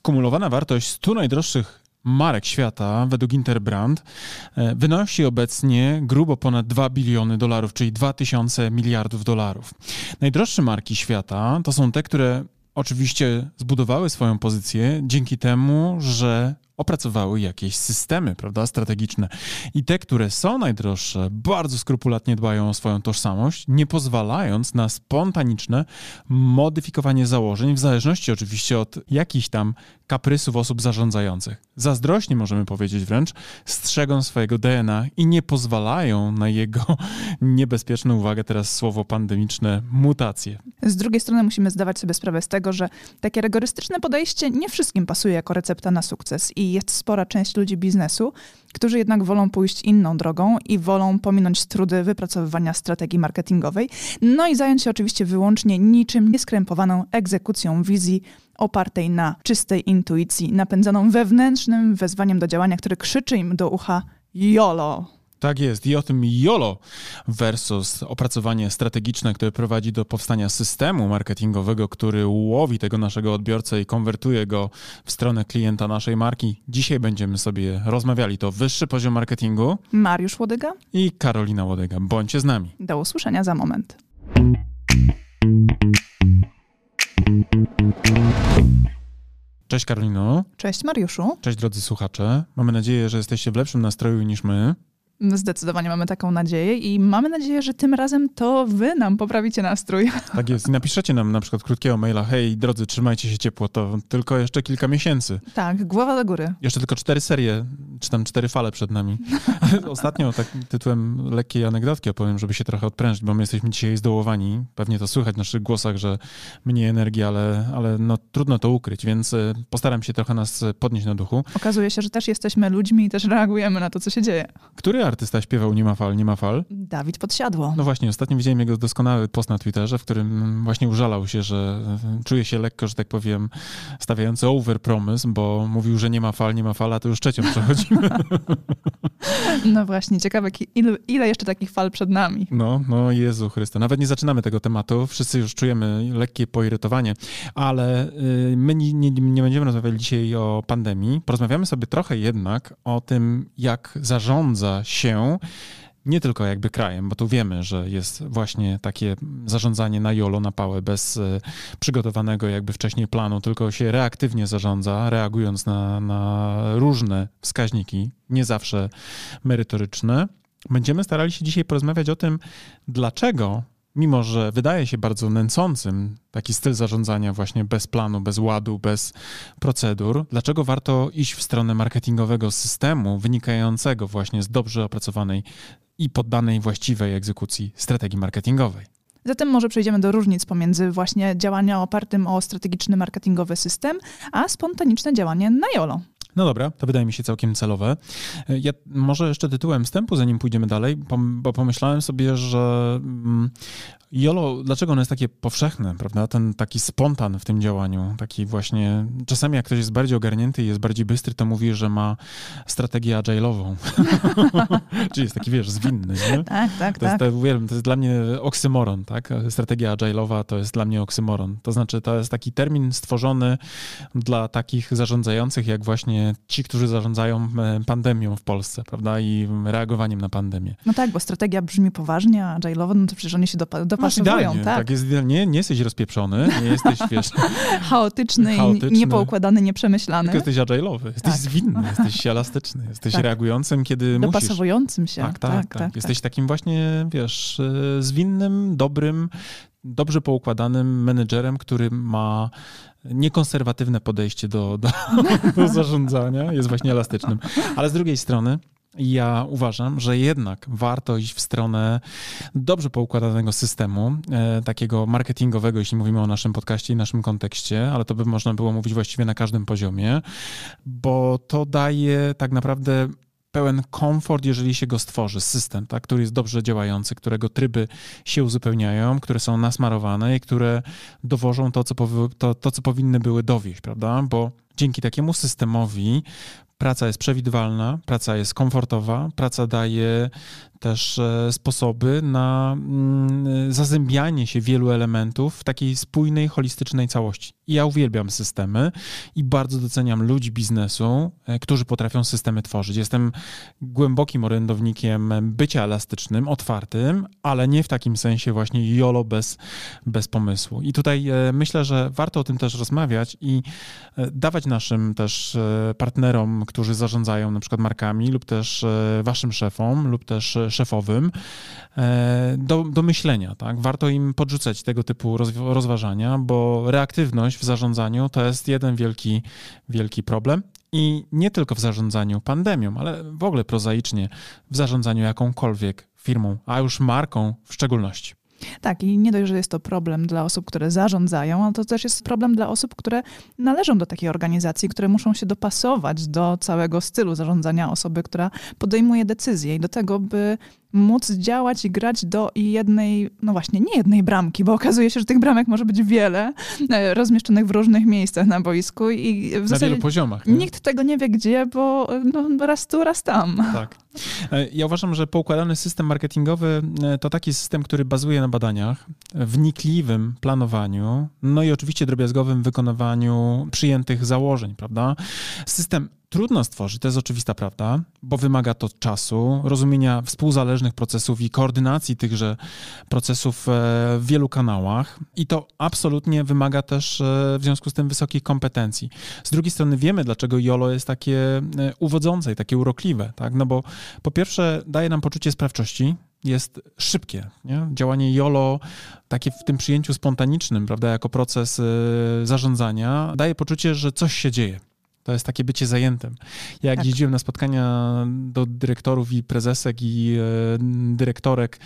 skumulowana wartość 100 najdroższych marek świata według Interbrand e, wynosi obecnie grubo ponad 2 biliony dolarów, czyli 2000 miliardów dolarów. Najdroższe marki świata to są te, które oczywiście zbudowały swoją pozycję dzięki temu, że opracowały jakieś systemy, prawda, strategiczne. I te, które są najdroższe, bardzo skrupulatnie dbają o swoją tożsamość, nie pozwalając na spontaniczne modyfikowanie założeń, w zależności oczywiście od jakichś tam kaprysów osób zarządzających. Zazdrośnie możemy powiedzieć wręcz, strzegą swojego DNA i nie pozwalają na jego niebezpieczne, uwagę teraz słowo pandemiczne, mutacje. Z drugiej strony musimy zdawać sobie sprawę z tego, że takie rygorystyczne podejście nie wszystkim pasuje jako recepta na sukces i jest spora część ludzi biznesu, którzy jednak wolą pójść inną drogą i wolą pominąć trudy wypracowywania strategii marketingowej, no i zająć się oczywiście wyłącznie niczym nieskrępowaną egzekucją wizji opartej na czystej intuicji, napędzaną wewnętrznym wezwaniem do działania, które krzyczy im do ucha YOLO. Tak jest. I o tym YOLO versus opracowanie strategiczne, które prowadzi do powstania systemu marketingowego, który łowi tego naszego odbiorcę i konwertuje go w stronę klienta naszej marki. Dzisiaj będziemy sobie rozmawiali. To wyższy poziom marketingu. Mariusz Łodyga i Karolina Łodyga. Bądźcie z nami. Do usłyszenia za moment. Cześć Karolino. Cześć Mariuszu. Cześć drodzy słuchacze. Mamy nadzieję, że jesteście w lepszym nastroju niż my. Zdecydowanie mamy taką nadzieję i mamy nadzieję, że tym razem to wy nam poprawicie nastrój. Tak jest. I napiszecie nam na przykład krótkiego maila, hej drodzy, trzymajcie się ciepło, to tylko jeszcze kilka miesięcy. Tak, głowa do góry. Jeszcze tylko cztery serie, czy tam cztery fale przed nami. Ostatnio tak tytułem lekkiej anegdotki opowiem, żeby się trochę odprężyć, bo my jesteśmy dzisiaj zdołowani. Pewnie to słychać w naszych głosach, że mniej energii, ale, ale no, trudno to ukryć, więc e, postaram się trochę nas podnieść na duchu. Okazuje się, że też jesteśmy ludźmi i też reagujemy na to, co się dzieje. Który artysta śpiewał Nie ma fal, nie ma fal? Dawid Podsiadło. No właśnie, ostatnio widziałem jego doskonały post na Twitterze, w którym właśnie użalał się, że czuje się lekko, że tak powiem, stawiający over promise, bo mówił, że nie ma fal, nie ma fal, a to już trzecią przechodzimy. No właśnie, ciekawe, ile, ile jeszcze takich fal przed nami. No, no Jezu Chryste. Nawet nie zaczynamy tego tematu, wszyscy już czujemy lekkie poirytowanie, ale y, my nie, nie, nie będziemy rozmawiali dzisiaj o pandemii. Porozmawiamy sobie trochę jednak o tym, jak zarządza się nie tylko jakby krajem, bo tu wiemy, że jest właśnie takie zarządzanie na jolo, na pałę, bez e, przygotowanego jakby wcześniej planu, tylko się reaktywnie zarządza, reagując na, na różne wskaźniki, nie zawsze merytoryczne. Będziemy starali się dzisiaj porozmawiać o tym, dlaczego mimo że wydaje się bardzo nęcącym taki styl zarządzania właśnie bez planu, bez ładu, bez procedur, dlaczego warto iść w stronę marketingowego systemu wynikającego właśnie z dobrze opracowanej i poddanej właściwej egzekucji strategii marketingowej? Zatem może przejdziemy do różnic pomiędzy właśnie działania opartym o strategiczny marketingowy system, a spontaniczne działanie na YOLO. No dobra, to wydaje mi się całkiem celowe. Ja może jeszcze tytułem wstępu, zanim pójdziemy dalej, bo pomyślałem sobie, że mm, Jolo, dlaczego ono jest takie powszechne, prawda? Ten taki spontan w tym działaniu, taki właśnie, czasami jak ktoś jest bardziej ogarnięty i jest bardziej bystry, to mówi, że ma strategię agile'ową. Czyli jest taki, wiesz, zwinny, nie? Tak, tak, to tak. Jest, uwielbiam, to jest dla mnie oksymoron, tak? Strategia agile'owa to jest dla mnie oksymoron. To znaczy, to jest taki termin stworzony dla takich zarządzających, jak właśnie ci, którzy zarządzają e, pandemią w Polsce, prawda? I reagowaniem na pandemię. No tak, bo strategia brzmi poważnie, a agile'owa, no to przecież oni się do, do dopasowują, tak. tak jest idealnie. Nie jesteś rozpieprzony, nie jesteś, wiesz... Chaotyczny, chaotyczny niepoukładany, nieprzemyślany. Tylko jesteś agile'owy, jesteś tak. zwinny, jesteś elastyczny, jesteś tak. reagującym, kiedy Dopasowującym musisz. się. Tak, tak, tak. tak, tak. Jesteś takim właśnie, wiesz, e, zwinnym, dobrym, dobrze poukładanym menedżerem, który ma niekonserwatywne podejście do, do, do zarządzania, jest właśnie elastycznym. Ale z drugiej strony ja uważam, że jednak warto iść w stronę dobrze poukładanego systemu, e, takiego marketingowego, jeśli mówimy o naszym podcaście i naszym kontekście, ale to by można było mówić właściwie na każdym poziomie, bo to daje tak naprawdę pełen komfort, jeżeli się go stworzy, system, tak, który jest dobrze działający, którego tryby się uzupełniają, które są nasmarowane i które dowożą to, co, to, to, co powinny były dowieść, prawda? Bo dzięki takiemu systemowi praca jest przewidywalna, praca jest komfortowa, praca daje też e, sposoby na mm, zazębianie się wielu elementów w takiej spójnej, holistycznej całości. Ja uwielbiam systemy i bardzo doceniam ludzi biznesu, e, którzy potrafią systemy tworzyć. Jestem głębokim orędownikiem bycia elastycznym, otwartym, ale nie w takim sensie właśnie jolo bez, bez pomysłu. I tutaj e, myślę, że warto o tym też rozmawiać i dawać naszym też partnerom, którzy zarządzają na przykład markami lub też waszym szefom lub też szefowym e, do, do myślenia. Tak? Warto im podrzucać tego typu rozważania, bo reaktywność w zarządzaniu to jest jeden wielki, wielki problem. I nie tylko w zarządzaniu pandemią, ale w ogóle prozaicznie w zarządzaniu jakąkolwiek firmą, a już marką w szczególności. Tak, i nie dość, że jest to problem dla osób, które zarządzają, ale to też jest problem dla osób, które należą do takiej organizacji, które muszą się dopasować do całego stylu zarządzania osoby, która podejmuje decyzje i do tego, by móc działać i grać do jednej, no właśnie, nie jednej bramki, bo okazuje się, że tych bramek może być wiele, e, rozmieszczonych w różnych miejscach na boisku i w na wielu poziomach. Nie? Nikt tego nie wie gdzie, bo no, raz tu, raz tam. Tak. E, ja uważam, że poukładany system marketingowy e, to taki system, który bazuje na badaniach, wnikliwym planowaniu, no i oczywiście drobiazgowym wykonywaniu przyjętych założeń, prawda? System trudno stworzyć, to jest oczywista prawda, bo wymaga to czasu, rozumienia współzależnych procesów i koordynacji tychże procesów e, w wielu kanałach i to absolutnie wymaga też e, w związku z tym wysokich kompetencji. Z drugiej strony wiemy, dlaczego YOLO jest takie e, uwodzące i takie urokliwe, tak? No bo po pierwsze daje nam poczucie sprawczości, jest szybkie. Nie? Działanie YOLO, takie w tym przyjęciu spontanicznym, prawda, jako proces zarządzania, daje poczucie, że coś się dzieje. To jest takie bycie zajętym. Jak tak. jeździłem na spotkania do dyrektorów i prezesek i e, dyrektorek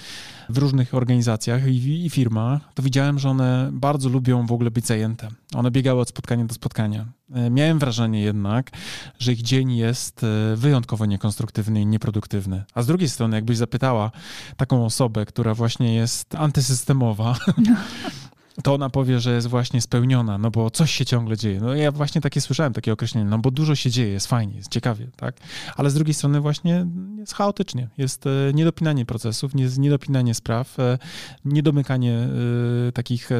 w różnych organizacjach i, i, firmach, to widziałem, że one bardzo lubią w ogóle być zajęte. One biegały od spotkania do spotkania. E, miałem wrażenie jednak, że ich dzień jest e, wyjątkowo niekonstruktywny i nieproduktywny. A z drugiej strony, jakbyś zapytała taką osobę, która właśnie jest antysystemowa, to ona powie, że jest właśnie spełniona, no bo coś się ciągle dzieje. No ja właśnie takie słyszałem, takie określenie, no bo dużo się dzieje, jest fajnie, jest ciekawie, tak? Ale z drugiej strony właśnie jest chaotycznie, jest e, niedopinanie procesów, jest niedopinanie spraw, e, niedomykanie e, takich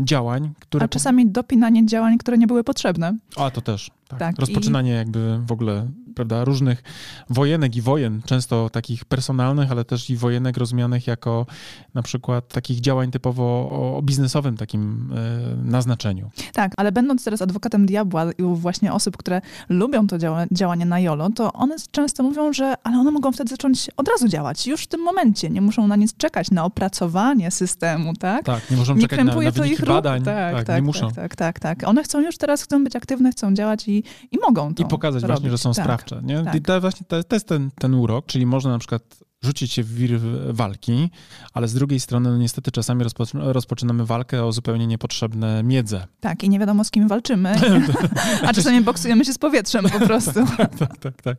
działań, które... A czasami dopinanie działań, które nie były potrzebne. A, to też. Tak. tak Rozpoczynanie i... jakby w ogóle prawda, różnych wojenek i wojen, często takich personalnych, ale też i wojenek rozumianych jako na przykład takich działań typowo o, biznesowym takim e, naznaczeniu. Tak, ale będąc teraz adwokatem diabła i właśnie osób, które lubią to działa, działanie na jolo, to one często mówią, że ale one mogą wtedy zacząć od razu działać, już w tym momencie, nie muszą na nic czekać, na opracowanie systemu, tak? Tak, nie muszą nie czekać na, na to ich badań, tak, tak, tak, nie muszą. Tak, tak, tak, tak. One chcą już teraz, chcą być aktywne, chcą działać i, i mogą to I pokazać robić. właśnie, że są tak. sprawcze. Nie? Tak. I to, właśnie, to, to jest ten, ten urok, czyli można na przykład rzucić się w wir walki, ale z drugiej strony no niestety czasami rozpoczynamy walkę o zupełnie niepotrzebne miedze. Tak, i nie wiadomo z kim walczymy, a czasami boksujemy się z powietrzem po prostu. tak, tak, tak, tak.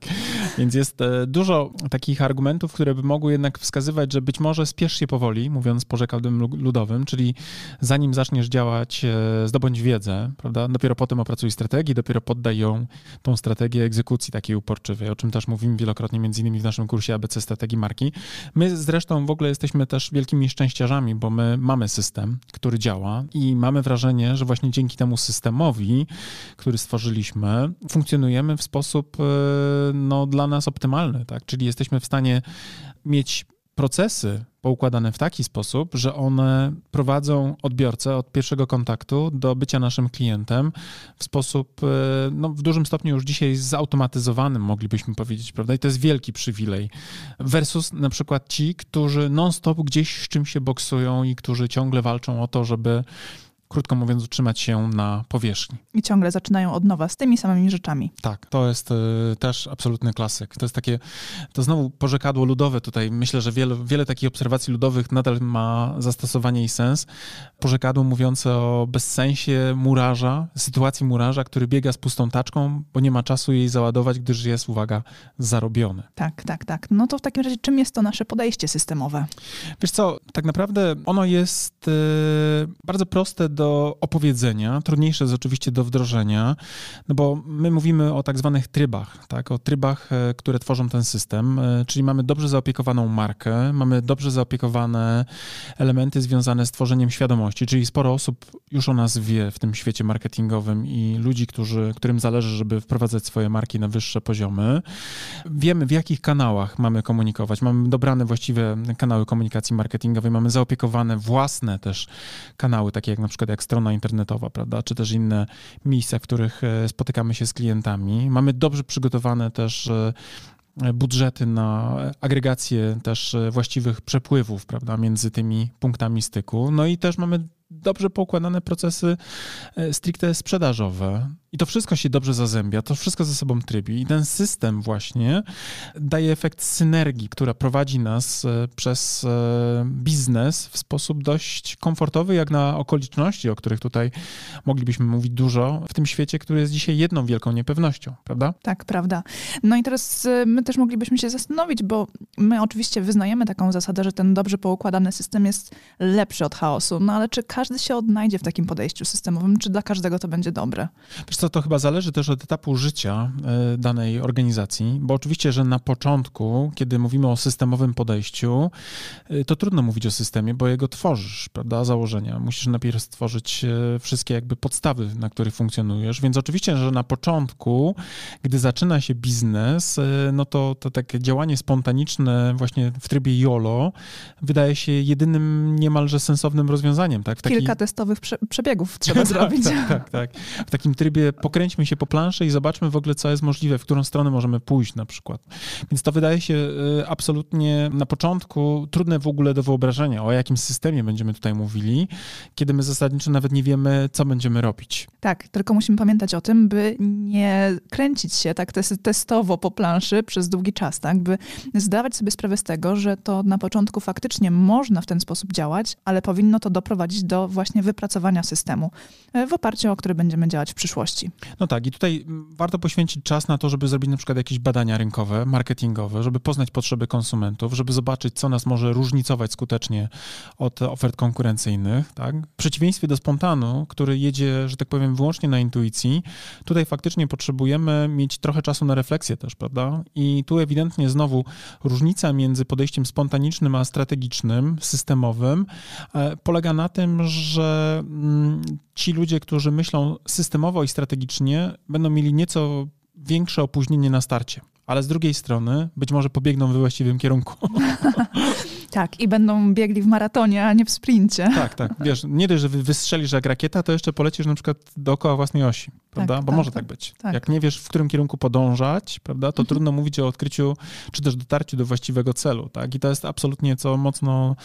Więc jest e, dużo takich argumentów, które by mogły jednak wskazywać, że być może spiesz się powoli, mówiąc porzekadłem ludowym, czyli zanim zaczniesz działać, e, zdobądź wiedzę, prawda? Dopiero potem opracuj strategię, dopiero poddaj ją, tą strategię egzekucji takiej uporczywej, o czym też mówimy wielokrotnie, między innymi w naszym kursie ABC Strategii Marki marki. My zresztą w ogóle jesteśmy też wielkimi szczęściarzami, bo my mamy system, który działa i mamy wrażenie, że właśnie dzięki temu systemowi, który stworzyliśmy, funkcjonujemy w sposób e, no, dla nas optymalny, tak? Czyli jesteśmy w stanie mieć procesy poukładane w taki sposób, że one prowadzą odbiorcę od pierwszego kontaktu do bycia naszym klientem w sposób e, no, w dużym stopniu już dzisiaj zautomatyzowanym, moglibyśmy powiedzieć, prawda? I to jest wielki przywilej. Versus na przykład ci, którzy non-stop gdzieś z czymś się boksują i którzy ciągle walczą o to, żeby krótko mówiąc, utrzymać się na powierzchni. I ciągle zaczynają od nowa z tymi samymi rzeczami. Tak, to jest y, też absolutny klasyk. To jest takie, to znowu porzekadło ludowe tutaj. Myślę, że wiele, wiele takich obserwacji ludowych nadal ma zastosowanie i sens. Porzekadło mówiące o bezsensie murarza, sytuacji murarza, który biega z pustą taczką, bo nie ma czasu jej załadować, gdyż jest, uwaga, zarobiony. Tak, tak, tak. No to w takim razie czym jest to nasze podejście systemowe? Wiesz co, tak naprawdę ono jest y, bardzo proste do opowiedzenia, trudniejsze jest oczywiście do wdrożenia, no bo my mówimy o tak zwanych trybach, tak? o trybach, e, które tworzą ten system, e, czyli mamy dobrze zaopiekowaną markę, mamy dobrze zaopiekowane elementy związane z tworzeniem świadomości, czyli sporo osób już o nas wie w tym świecie marketingowym i ludzi, którzy, którym zależy, żeby wprowadzać swoje marki na wyższe poziomy. Wiemy, w jakich kanałach mamy komunikować, mamy dobrane właściwe kanały komunikacji marketingowej, mamy zaopiekowane własne też kanały, takie jak na przykład jak strona internetowa, prawda, czy też inne miejsca, w których e, spotykamy się z klientami. Mamy dobrze przygotowane też e, budżety na agregację też e, właściwych przepływów, prawda, między tymi punktami styku. No i też mamy dobrze poukładane procesy stricte sprzedażowe. I to wszystko się dobrze zazębia, to wszystko ze sobą trybi. I ten system właśnie daje efekt synergii, która prowadzi nas e, przez e, biznes w sposób dość komfortowy, jak na okoliczności, o których tutaj moglibyśmy mówić dużo, w tym świecie, który jest dzisiaj jedną wielką niepewnością, prawda? Tak, prawda. No i teraz e, my też moglibyśmy się zastanowić, bo my oczywiście wyznajemy taką zasadę, że ten dobrze poukładany system jest lepszy od chaosu, no ale czy każdy się odnajdzie w takim podejściu systemowym, czy dla każdego to będzie dobre? Wiesz co, co, to chyba zależy też od etapu życia e, danej organizacji, bo oczywiście, że na początku, kiedy mówimy o systemowym podejściu, e, to trudno mówić o systemie, bo jego tworzysz, prawda, założenia. Musisz najpierw stworzyć e, wszystkie jakby podstawy, na których funkcjonujesz, więc oczywiście, że na początku, gdy zaczyna się biznes, no to, to takie działanie spontaniczne właśnie w trybie YOLO wydaje się jedynym niemalże sensownym rozwiązaniem. Tak? Taki... Kilka testowych prze przebiegów trzeba tak, zrobić. Tak, tak, tak. W takim trybie pokręćmy się po planszy i zobaczmy w ogóle, co jest możliwe, w którą stronę możemy pójść na przykład. Więc to wydaje się y, absolutnie na początku trudne w ogóle do wyobrażenia, o jakim systemie będziemy tutaj mówili, kiedy my zasadniczo nawet nie wiemy, co będziemy robić. Tak, tylko musimy pamiętać o tym, by nie kręcić się tak testowo po planszy przez długi czas, tak, by zdawać sobie sprawę z tego, że to na początku faktycznie można w ten sposób działać, ale powinno to doprowadzić do właśnie wypracowania systemu, e, w oparciu o który będziemy działać w przyszłości. No tak, i tutaj warto poświęcić czas na to, żeby zrobić na przykład jakieś badania rynkowe, marketingowe, żeby poznać potrzeby konsumentów, żeby zobaczyć, co nas może różnicować skutecznie od ofert konkurencyjnych. Tak? W przeciwieństwie do spontanu, który jedzie, że tak powiem, wyłącznie na intuicji, tutaj faktycznie potrzebujemy mieć trochę czasu na refleksję też, prawda? I tu ewidentnie znowu różnica między podejściem spontanicznym a strategicznym, systemowym, e, polega na tym, że mm, ci ludzie, którzy myślą systemowo i strategicznie, strategicznie będą mieli nieco większe opóźnienie na starcie, ale z drugiej strony być może pobiegną we właściwym kierunku. Tak, i będą biegli w maratonie, a nie w sprincie. Tak, tak. Wiesz, nie dość, że wystrzelisz jak rakieta, to jeszcze polecisz na przykład dookoła własnej osi, prawda? Tak, Bo tak, może tak, tak być. Tak. Jak nie wiesz, w którym kierunku podążać, prawda, to mhm. trudno mówić o odkryciu, czy też dotarciu do właściwego celu, tak? I to jest absolutnie, co mocno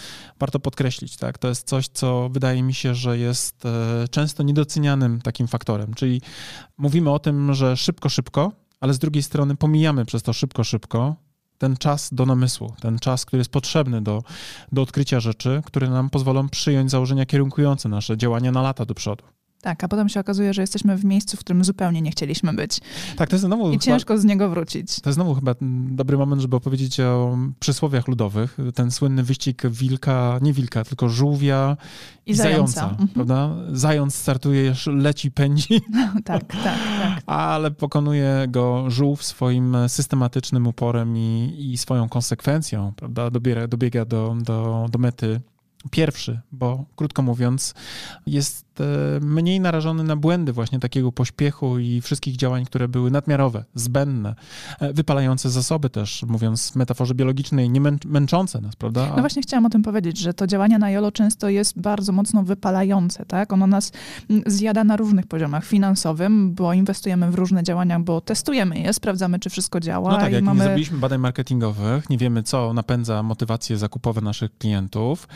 warto podkreślić, tak? To jest coś, co wydaje mi się, że jest e, często niedocenianym takim faktorem, czyli mówimy o tym, że szybko, szybko, ale z drugiej strony pomijamy przez to szybko, szybko ten czas do namysłu, ten czas, który jest potrzebny do, do odkrycia rzeczy, które nam pozwolą przyjąć założenia kierunkujące nasze działania na lata do przodu. Tak, a potem się okazuje, że jesteśmy w miejscu, w którym zupełnie nie chcieliśmy być. Tak, to jest znowu. I ciężko z niego wrócić. To jest znowu chyba dobry moment, żeby opowiedzieć o przysłowiach ludowych. Ten słynny wyścig wilka, nie wilka, tylko żółwia i, i zająca, zająca mhm. prawda? Zając startuje, leci, pędzi. tak, tak, tak. Ale pokonuje go żółw swoim systematycznym uporem i, i swoją konsekwencją, prawda? Dobiera, dobiega do, do, do mety pierwszy, bo krótko mówiąc, jest E, mniej narażony na błędy właśnie takiego pośpiechu i wszystkich działań, które były nadmiarowe, zbędne, e, wypalające zasoby też, mówiąc w metaforze biologicznej, nie męczące nas, prawda? No właśnie chciałam o tym powiedzieć, że to działanie na jolo często jest bardzo mocno wypalające, tak? Ono nas zjada na różnych poziomach. Finansowym, bo inwestujemy w różne działania, bo testujemy je, sprawdzamy, czy wszystko działa. No tak, jak mamy... nie zrobiliśmy badań marketingowych, nie wiemy, co napędza motywacje zakupowe naszych klientów.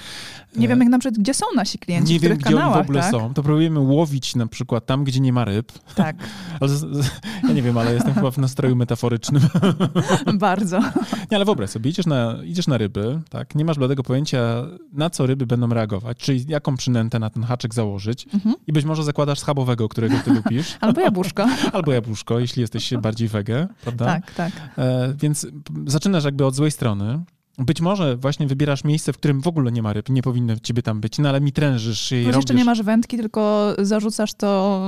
Nie wiemy na przykład, gdzie są nasi klienci, nie w których wiem, gdzie kanałach, oni w ogóle tak? są to próbujemy łowić na przykład tam, gdzie nie ma ryb. Tak. ja nie wiem, ale jestem chyba w nastroju metaforycznym. Bardzo. Nie, ale wyobraź sobie, idziesz na, idziesz na ryby, tak, nie masz bladego pojęcia, na co ryby będą reagować, czyli jaką przynętę na ten haczyk założyć mhm. i być może zakładasz schabowego, którego ty lubisz. Albo jabłuszko. Albo jabłuszko, jeśli jesteś bardziej wege, prawda? Tak, tak. E, więc zaczynasz jakby od złej strony, być może właśnie wybierasz miejsce, w którym w ogóle nie ma ryb, nie powinno ciebie tam być, no ale mi trężysz i Może jeszcze nie masz wędki, tylko zarzucasz to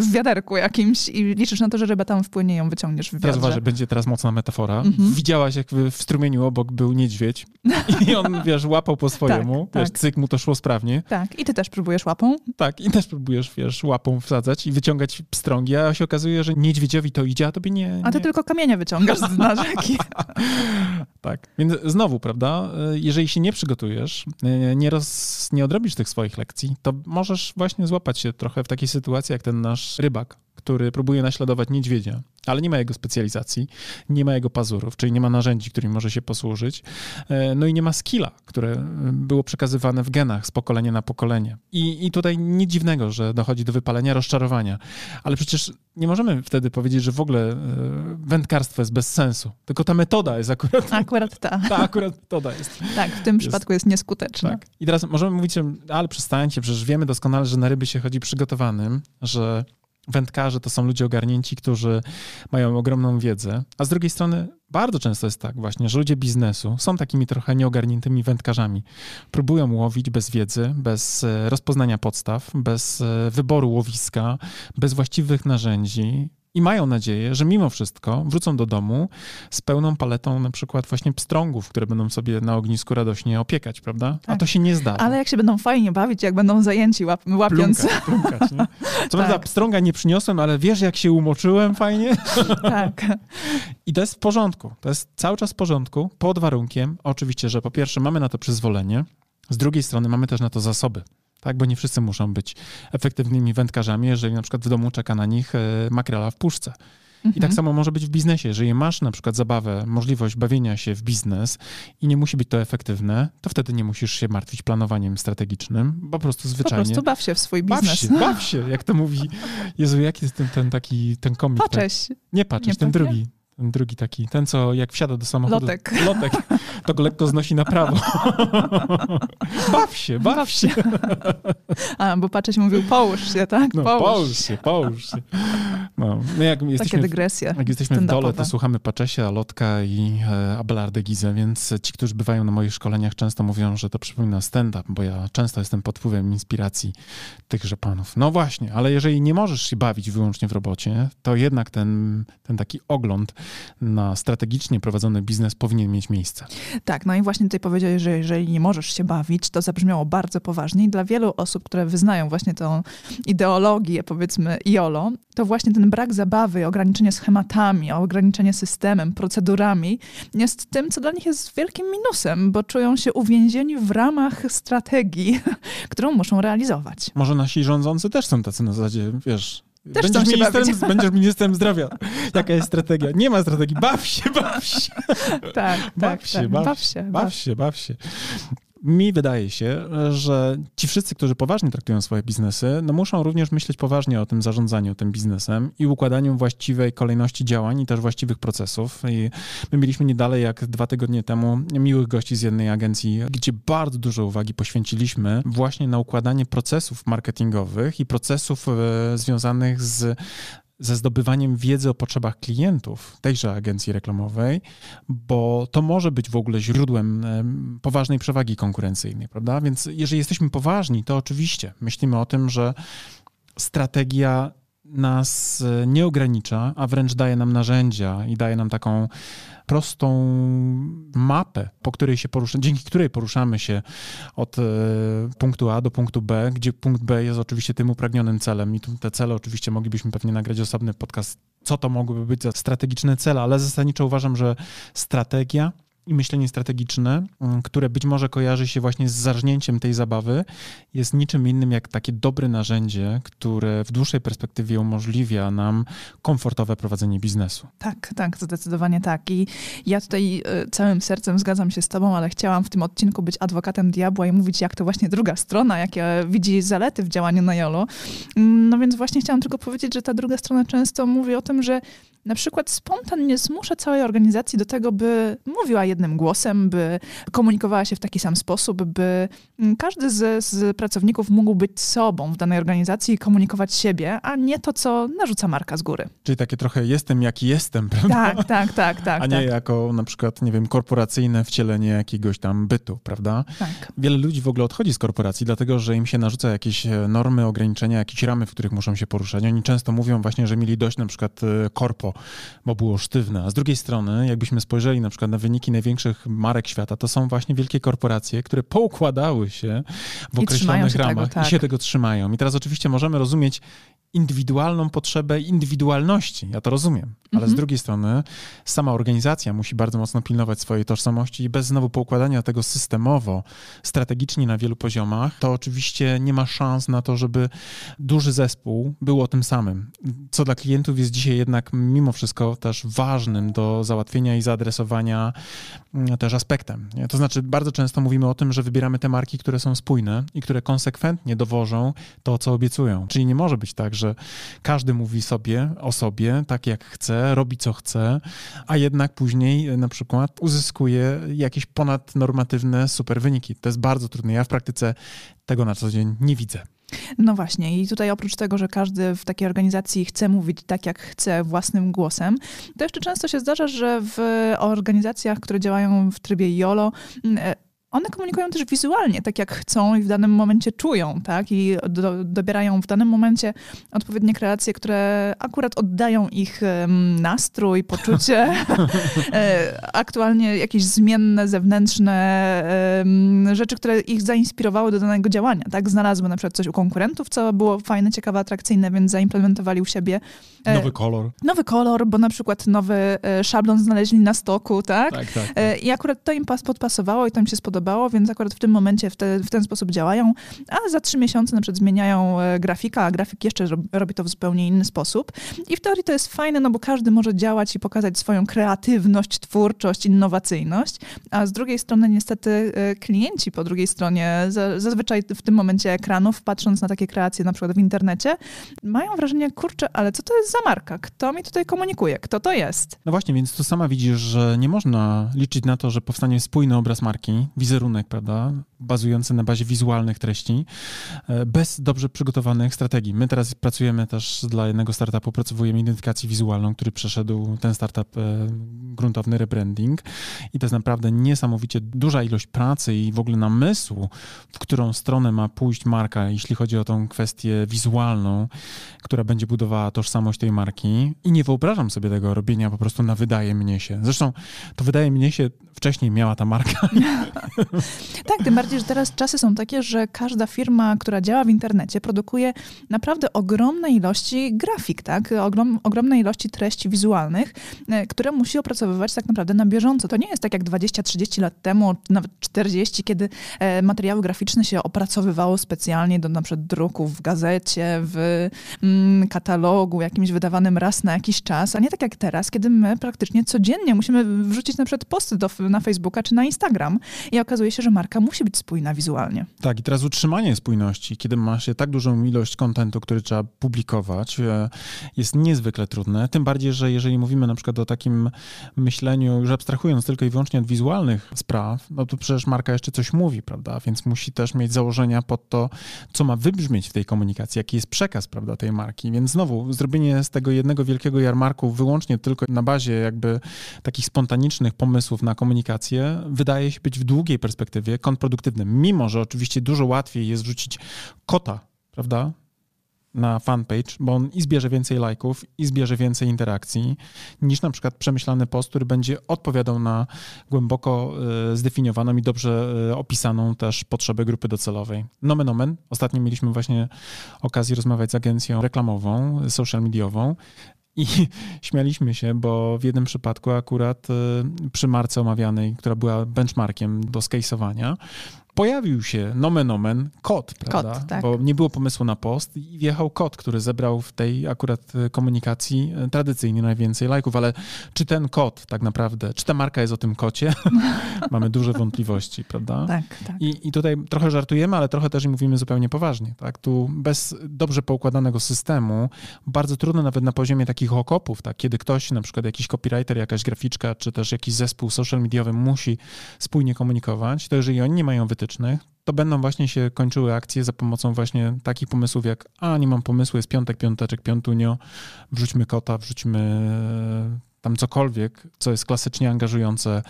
w wiaderku jakimś i liczysz na to, że ryba tam wpłynie i ją wyciągniesz w wiadrze. Teraz będzie teraz mocna metafora. Mhm. Widziałaś, jak w strumieniu obok był niedźwiedź i on, wiesz, łapał po swojemu, tak, wiesz, tak. cyk, mu to szło sprawnie. Tak, i ty też próbujesz łapą. Tak, i też próbujesz, wiesz, łapą wsadzać i wyciągać pstrągi, a się okazuje, że niedźwiedziowi to idzie, a tobie nie. nie. A ty tylko kamienie wyciągasz z dna rzeki. tak, więc znowu, prawda, jeżeli się nie przygotujesz, nie, roz, nie odrobisz tych swoich lekcji, to możesz właśnie złapać się trochę w takiej sytuacji, jak ten nasz rybak, który próbuje naśladować niedźwiedzia, ale nie ma jego specjalizacji, nie ma jego pazurów, czyli nie ma narzędzi, którymi może się posłużyć, e, no i nie ma skilla, które e, było przekazywane w genach z pokolenia na pokolenie. I, I tutaj nic dziwnego, że dochodzi do wypalenia, rozczarowania, ale przecież nie możemy wtedy powiedzieć, że w ogóle e, wędkarstwo jest bez sensu, tylko ta metoda jest akurat... Akurat ta. Ta akurat metoda jest. Tak, w tym jest, przypadku jest nieskuteczna. Tak. I teraz możemy mówić, ale przestańcie, przecież wiemy doskonale, że na ryby się chodzi przygotowanym, że wędkarze to są ludzie ogarnięci, którzy mają ogromną wiedzę, a z drugiej strony bardzo często jest tak właśnie, że ludzie biznesu są takimi trochę nieogarniętymi wędkarzami. Próbują łowić bez wiedzy, bez e, rozpoznania podstaw, bez e, wyboru łowiska, bez właściwych narzędzi, i mają nadzieję, że mimo wszystko wrócą do domu z pełną paletą na przykład właśnie pstrągów, które będą sobie na ognisku radośnie opiekać, prawda? Tak. A to się nie zdarza. Ale jak się będą fajnie bawić, jak będą zajęci łap łapiąc. Plumkać, plumkać, nie? Co tak. prawda pstrąga nie przyniosłem, ale wiesz jak się umoczyłem fajnie? tak. I to jest w porządku. To jest cały czas w porządku, pod warunkiem oczywiście, że po pierwsze mamy na to przyzwolenie, z drugiej strony mamy też na to zasoby tak? Bo nie wszyscy muszą być efektywnymi wędkarzami, jeżeli na przykład w domu czeka na nich e, makrela w puszce. I tak mhm. samo może być w biznesie. Jeżeli masz na przykład zabawę, możliwość bawienia się w biznes i nie musi być to efektywne, to wtedy nie musisz się martwić planowaniem strategicznym, po prostu zwyczajnie. Po prostu baw się w swój biznes. Baw się, baw się jak to mówi. Jezu, jaki jest ten, ten taki, ten komik? Pacześ. Ten, nie Pacześ, ten drugi. Ten drugi taki, ten co jak wsiada do samochodu. Lotek. Lotek. To go lekko znosi na prawo. baw się, baw, baw się. A, bo patrzeć mówił połóż się, tak? No, połóż, połóż się, połóż się. No, no jak Takie jesteśmy, dygresje. Jak jesteśmy w dole, to słuchamy Paczesia, Lotka i e, Abelardę Gizę, więc ci, którzy bywają na moich szkoleniach, często mówią, że to przypomina stand-up, bo ja często jestem pod wpływem inspiracji tychże panów. No właśnie, ale jeżeli nie możesz się bawić wyłącznie w robocie, to jednak ten, ten taki ogląd na strategicznie prowadzony biznes powinien mieć miejsce. Tak, no i właśnie tutaj powiedziałeś, że jeżeli nie możesz się bawić, to zabrzmiało bardzo poważnie i dla wielu osób, które wyznają właśnie tą ideologię, powiedzmy IOLO, to właśnie ten brak zabawy, ograniczenie schematami, ograniczenie systemem, procedurami jest tym, co dla nich jest wielkim minusem, bo czują się uwięzieni w ramach strategii, którą muszą realizować. Może nasi rządzący też są tacy na zasadzie, wiesz, też będziesz, ministrem, będziesz ministrem zdrowia. Jaka jest strategia? Nie ma strategii. Baw się, baw się. Tak, baw tak, się, tak. Baw, baw, się, baw się, baw się mi wydaje się, że ci wszyscy, którzy poważnie traktują swoje biznesy, no muszą również myśleć poważnie o tym zarządzaniu tym biznesem i układaniu właściwej kolejności działań i też właściwych procesów. I my mieliśmy niedalej jak dwa tygodnie temu miłych gości z jednej agencji, gdzie bardzo dużo uwagi poświęciliśmy właśnie na układanie procesów marketingowych i procesów e, związanych z ze zdobywaniem wiedzy o potrzebach klientów tejże agencji reklamowej, bo to może być w ogóle źródłem poważnej przewagi konkurencyjnej, prawda? Więc jeżeli jesteśmy poważni, to oczywiście myślimy o tym, że strategia nas e, nie ogranicza, a wręcz daje nam narzędzia i daje nam taką prostą mapę, po której się porusza, dzięki której poruszamy się od e, punktu A do punktu B, gdzie punkt B jest oczywiście tym upragnionym celem. I te cele oczywiście moglibyśmy pewnie nagrać osobny podcast, co to mogłyby być za strategiczne cele, ale zasadniczo uważam, że strategia i myślenie strategiczne, mm, które być może kojarzy się właśnie z zarżnięciem tej zabawy, jest niczym innym jak takie dobre narzędzie, które w dłuższej perspektywie umożliwia nam komfortowe prowadzenie biznesu. Tak, tak, zdecydowanie tak. I ja tutaj y, całym sercem zgadzam się z Tobą, ale chciałam w tym odcinku być adwokatem diabła i mówić, jak to właśnie druga strona, jakie widzi zalety w działaniu na Jolo. Mm, no więc właśnie chciałam tylko powiedzieć, że ta druga strona często mówi o tym, że na przykład spontannie zmusza całej organizacji do tego, by mówiła jednym głosem, by komunikowała się w taki sam sposób, by mm, każdy z, z pracowników mógł być sobą w danej organizacji i komunikować siebie, a nie to, co narzuca marka z góry. Czyli takie trochę jestem jaki jestem, prawda? Tak, tak, tak, tak. A nie tak. jako na przykład, nie wiem, korporacyjne wcielenie jakiegoś tam bytu, prawda? Tak. Wiele ludzi w ogóle odchodzi z korporacji, dlatego że im się narzuca jakieś e, normy, ograniczenia, jakieś ramy, w których muszą się poruszać. Oni często mówią właśnie, że mieli dość na przykład e, korpo, bo było sztywne. A z drugiej strony, jakbyśmy spojrzeli na przykład na wyniki największych marek świata, to są właśnie wielkie korporacje, które poukładały się w I określonych ramach tego, tak. i się tego trzymają. I teraz oczywiście możemy rozumieć indywidualną potrzebę indywidualności. Ja to rozumiem. Ale Mhm. z drugiej strony sama organizacja musi bardzo mocno pilnować swojej tożsamości i bez znowu poukładania tego systemowo, strategicznie na wielu poziomach, to oczywiście nie ma szans na to, żeby duży zespół był o tym samym. Co dla klientów jest dzisiaj jednak mimo wszystko też ważnym do załatwienia i zaadresowania mm, też aspektem. To znaczy bardzo często mówimy o tym, że wybieramy te marki, które są spójne i które konsekwentnie dowożą to, co obiecują. Czyli nie może być tak, że każdy mówi sobie o sobie tak jak chce, robi co chce, a jednak później e, na przykład uzyskuje jakieś ponadnormatywne super wyniki. To jest bardzo trudne. Ja w praktyce tego na co dzień nie widzę. No właśnie, i tutaj oprócz tego, że każdy w takiej organizacji chce mówić tak, jak chce, własnym głosem, to jeszcze często się zdarza, że w organizacjach, które działają w trybie YOLO, e, one komunikują też wizualnie, tak jak chcą i w danym momencie czują, tak? I do, dobierają w danym momencie odpowiednie kreacje, które akurat oddają ich nastrój, poczucie, e, aktualnie jakieś zmienne, zewnętrzne rzeczy, które ich zainspirowały do danego działania, tak? Znalazły na przykład coś u konkurentów, co było fajne, ciekawe, atrakcyjne, więc zaimplementowali u siebie Nowy kolor. nowy kolor, bo na przykład nowy e, szablon znaleźli na stoku, tak? Tak, tak. E, I akurat to im pas podpasowało i to im się spodobało, więc akurat w tym momencie w, te, w ten sposób działają, a za trzy miesiące na przykład zmieniają e, grafika, a grafik jeszcze rob- robi to w zupełnie inny sposób. I w teorii to jest fajne, no bo każdy może działać i pokazać swoją kreatywność, twórczość, innowacyjność, a z drugiej strony niestety e, klienci po drugiej stronie, za- zazwyczaj w tym momencie ekranów, patrząc na takie kreacje na przykład w internecie, mają wrażenie, kurczę, ale co to jest za marka? Kto mi tutaj komunikuje? Kto to jest? No właśnie, więc tu sama widzisz, że nie można liczyć na to, że powstanie spójny obraz marki, wizerunek, prawda, bazujący na bazie wizualnych treści, e, bez dobrze przygotowanych strategii. My teraz pracujemy też dla jednego startupu, opracowujemy identyfikację wizualną, który przeszedł ten startup e, gruntowny rebranding i to jest naprawdę niesamowicie duża ilość pracy i w ogóle namysłu, w którą stronę ma pójść marka, jeśli chodzi o tą kwestię wizualną, która będzie budowała tożsamość tej marki. I nie wyobrażam sobie tego robienia po prostu na wydaje mnie się. Zresztą to wydaje mnie się wcześniej miała ta marka. Tak, tym bardziej, że teraz czasy są takie, że każda firma, która działa w internecie, produkuje naprawdę ogromne ilości grafik, tak? Ogrom, ogromne ilości treści wizualnych, e, które musi opracowywać tak naprawdę na bieżąco. To nie jest tak jak 20-30 lat temu, nawet 40, kiedy e, materiały graficzne się opracowywało specjalnie do na przykład druku w gazecie, w mm, katalogu jakimś wydawanym raz na jakiś czas, a nie tak jak teraz, kiedy my praktycznie codziennie musimy wrzucić na przykład posty do, na Facebooka czy na Instagram i okazuje się, że marka musi być spójna wizualnie. Tak, i teraz utrzymanie spójności, kiedy ma się tak dużą ilość kontentu, który trzeba publikować, e, jest niezwykle trudne. Tym bardziej, że jeżeli mówimy na przykład o takim myśleniu, już abstrahując tylko i wyłącznie od wizualnych spraw, no to przecież marka jeszcze coś mówi, prawda? Więc musi też mieć założenia pod to, co ma wybrzmieć w tej komunikacji, jaki jest przekaz, prawda, tej marki. Więc znowu, zrobienie z tego jednego wielkiego jarmarku wyłącznie tylko na bazie jakby takich spontanicznych pomysłów na komunikację, wydaje się być w długiej perspektywie kontrproduktywnym. Mimo, że oczywiście dużo łatwiej jest rzucić kota, prawda, na fanpage, bo on i zbierze więcej lajków, i zbierze więcej interakcji, niż na przykład przemyślany post, który będzie odpowiadał na głęboko e, zdefiniowaną i dobrze e, opisaną też potrzebę grupy docelowej. Nomen omen. Ostatnio mieliśmy właśnie okazję rozmawiać z agencją reklamową, social mediową i śmialiśmy się, bo w jednym przypadku akurat e, przy marce omawianej, która była benchmarkiem do skase'owania, pojawił się nomen omen kod, prawda? Kod, tak. Bo nie było pomysłu na post i wjechał kod, który zebrał w tej akurat e, komunikacji e, tradycyjnie najwięcej lajków, ale czy ten kod tak naprawdę, czy ta marka jest o tym kocie? Mamy duże wątpliwości, prawda? Tak, tak. I, I tutaj trochę żartujemy, ale trochę też i mówimy zupełnie poważnie, tak? Tu bez dobrze poukładanego systemu bardzo trudno nawet na poziomie takich okopów, tak? Kiedy ktoś, na przykład jakiś copywriter, jakaś graficzka, czy też jakiś zespół social mediowy musi spójnie komunikować, to jeżeli oni nie mają wytycznych, to będą właśnie się kończyły akcje za pomocą właśnie takich pomysłów jak a, nie mam pomysłu, jest piątek, piąteczek, piątunio, wrzućmy kota, wrzućmy e, tam cokolwiek, co jest klasycznie angażujące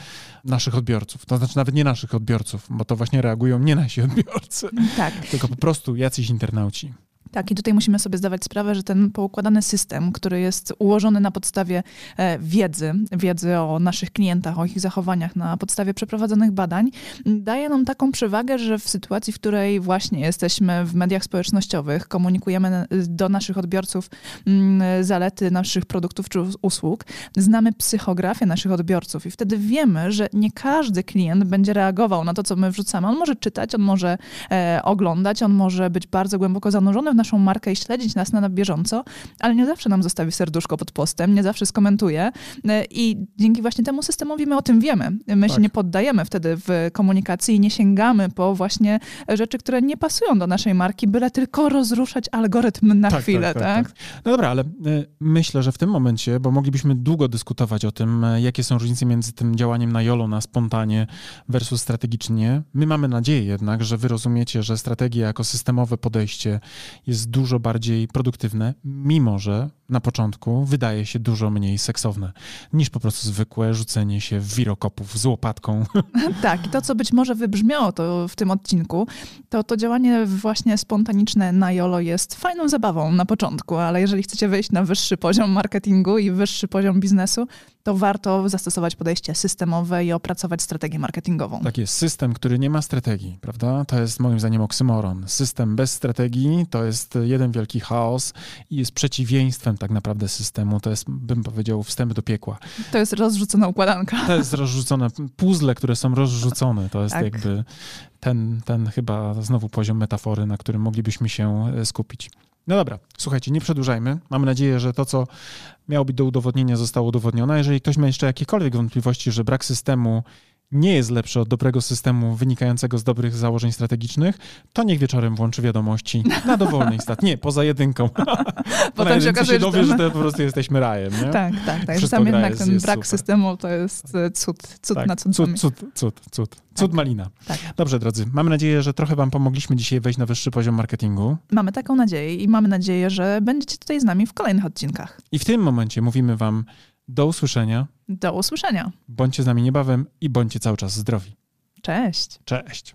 naszych odbiorców. To znaczy nawet nie naszych odbiorców, bo to właśnie reagują nie nasi odbiorcy, Tak. tylko po prostu jacyś internauci. Tak, i tutaj musimy sobie zdawać sprawę, że ten poukładany system, który jest ułożony na podstawie e, wiedzy, wiedzy o naszych klientach, o ich zachowaniach, na podstawie przeprowadzonych badań, daje nam taką przewagę, że w sytuacji, w której właśnie jesteśmy w mediach społecznościowych, komunikujemy do naszych odbiorców mm, zalety naszych produktów czy usług, znamy psychografię naszych odbiorców i wtedy wiemy, że nie każdy klient będzie reagował na to, co my wrzucamy. On może czytać, on może e, oglądać, on może być bardzo głęboko zanurzony w naszą markę i śledzić nas na, na bieżąco, ale nie zawsze nam zostawi serduszko pod postem, nie zawsze skomentuje e, i dzięki właśnie temu systemowi my o tym wiemy. My Tak. się nie poddajemy wtedy w komunikacji i nie sięgamy po właśnie rzeczy, które nie pasują do naszej marki, byle tylko rozruszać algorytm na chwilę, tak? No dobra, ale y, myślę, że w tym momencie, bo moglibyśmy długo dyskutować o tym, y, jakie są różnice między tym działaniem na jolo, na spontanie versus strategicznie. My mamy nadzieję jednak, że wy rozumiecie, że strategia jako systemowe podejście jest dużo bardziej produktywne, mimo że na początku wydaje się dużo mniej seksowne niż po prostu zwykłe rzucenie się w wirokopów z łopatką. Tak, i to, co być może wybrzmiało to w tym odcinku, to to działanie właśnie spontaniczne na YOLO jest fajną zabawą na początku, ale jeżeli chcecie wejść na wyższy poziom marketingu i wyższy poziom biznesu, to warto zastosować podejście systemowe i opracować strategię marketingową. Tak jest, system, który nie ma strategii, prawda? To jest moim zdaniem oksymoron. System bez strategii to jest jeden wielki chaos i jest przeciwieństwem tak naprawdę systemu. To jest, bym powiedział, wstęp do piekła. To jest rozrzucona układanka. To jest rozrzucone, puzzle, które są rozrzucone, to jest Tak. jakby ten, ten chyba znowu poziom metafory, na którym moglibyśmy się e, skupić. No dobra, słuchajcie, nie przedłużajmy. Mam nadzieję, że to, co miało być do udowodnienia, zostało udowodnione. Jeżeli ktoś ma jeszcze jakiekolwiek wątpliwości, że brak systemu nie jest lepszy od dobrego systemu wynikającego z dobrych założeń strategicznych, to niech wieczorem włączy wiadomości na dowolnej stacji. Nie, poza jedynką. Bo na Potem się okazuje, się że dowie, że ten- to po prostu jesteśmy rajem. Nie? Tak, tak, tak. Gra jednak jest- ten jest brak super. systemu to jest e, cud, cud Tak, nad cud, cudami. cud, cud, cud. Cud malina. Tak. Dobrze, drodzy, mamy nadzieję, że trochę wam pomogliśmy dzisiaj wejść na wyższy poziom marketingu. Mamy taką nadzieję i mamy nadzieję, że będziecie tutaj z nami w kolejnych odcinkach. I w tym momencie mówimy wam do usłyszenia, Do usłyszenia. bądźcie z nami niebawem i bądźcie cały czas zdrowi. Cześć. Cześć!